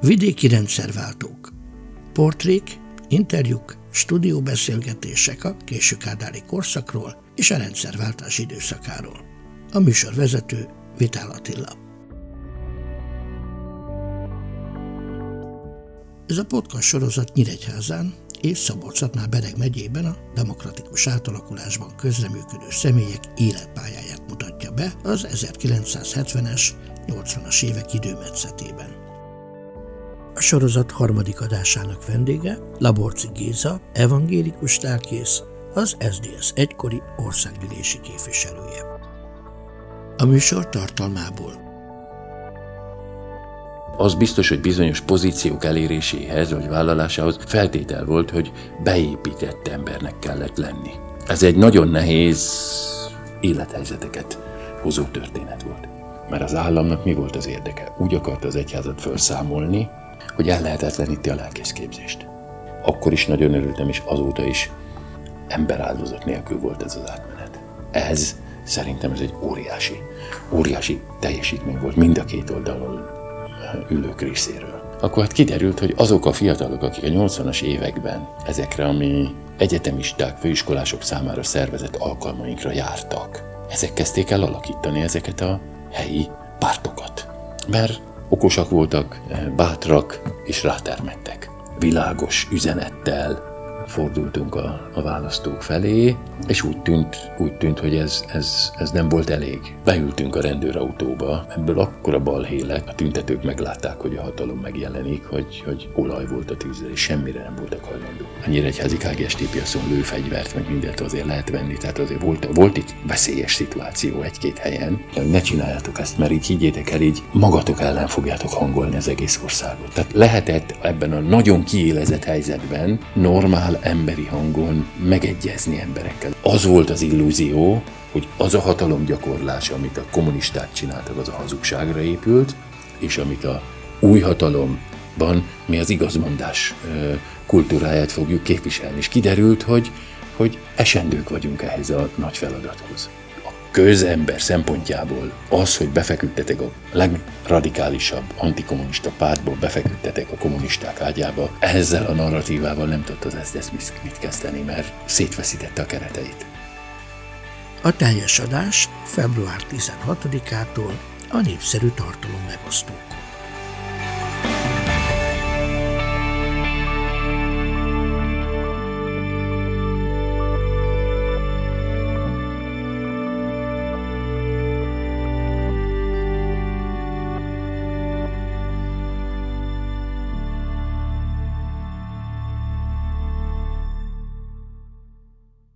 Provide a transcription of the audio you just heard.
Vidéki rendszerváltók. Portrék, interjúk, stúdióbeszélgetések a késő kádári korszakról és a rendszerváltás időszakáról. A műsorvezető Vitál Attila. Ez a podcast sorozat Nyíregyházán és szabolcs Bereg megyében a demokratikus átalakulásban közreműködő személyek életpályáját mutatja be az 1970-es, 80-as évek időmetszetében. A sorozat harmadik adásának vendége Laborci Géza, evangélikus lelkész, az SDS egykori országgyűlési képviselője. A műsor tartalmából az biztos, hogy bizonyos pozíciók eléréséhez vagy vállalásához feltétel volt, hogy beépített embernek kellett lenni. Ez egy nagyon nehéz élethelyzeteket hozó történet volt. Mert az államnak mi volt az érdeke? Úgy akarta az egyházat felszámolni, hogy el lehetetleníti a lelkészképzést. Akkor is nagyon örültem, és azóta is emberáldozat nélkül volt ez az átmenet. Ez szerintem ez egy óriási, óriási teljesítmény volt mind a két oldalon ülők részéről. Akkor hát kiderült, hogy azok a fiatalok, akik a 80-as években ezekre, ami egyetemisták, főiskolások számára szervezett alkalmainkra jártak, ezek kezdték el alakítani ezeket a helyi pártokat. Mert okosak voltak, bátrak és rátermettek. Világos üzenettel, fordultunk a, a választók felé, és úgy tűnt, úgy tűnt hogy ez, ez, ez nem volt elég. Beültünk a rendőrautóba, ebből akkora balhé lett, a tüntetők meglátták, hogy a hatalom megjelenik, hogy, hogy olaj volt a tűzre, és semmire nem voltak hajlandó. A Nyíregyházi KGST piacon lőfegyvert, meg mindent azért lehet venni, tehát azért volt, volt itt veszélyes szituáció egy-két helyen. Ne csináljátok ezt, mert így higgyétek el, így magatok ellen fogjátok hangolni az egész országot. Tehát lehetett ebben a nagyon kiélezett helyzetben normál emberi hangon megegyezni emberekkel. Az volt az illúzió, hogy az a hatalomgyakorlás, amit a kommunisták csináltak, az a hazugságra épült, és amit a új hatalomban mi az igazmondás kultúráját fogjuk képviselni. És kiderült, hogy, hogy esendők vagyunk ehhez a nagy feladathoz közember szempontjából az, hogy befeküdtetek a legradikálisabb antikommunista pártból, befeküdtetek a kommunisták ágyába, ezzel a narratívával nem tudta az ezt mit kezdeni, mert szétveszítette a kereteit. A teljes adás február 16-ától a népszerű tartalom megosztó.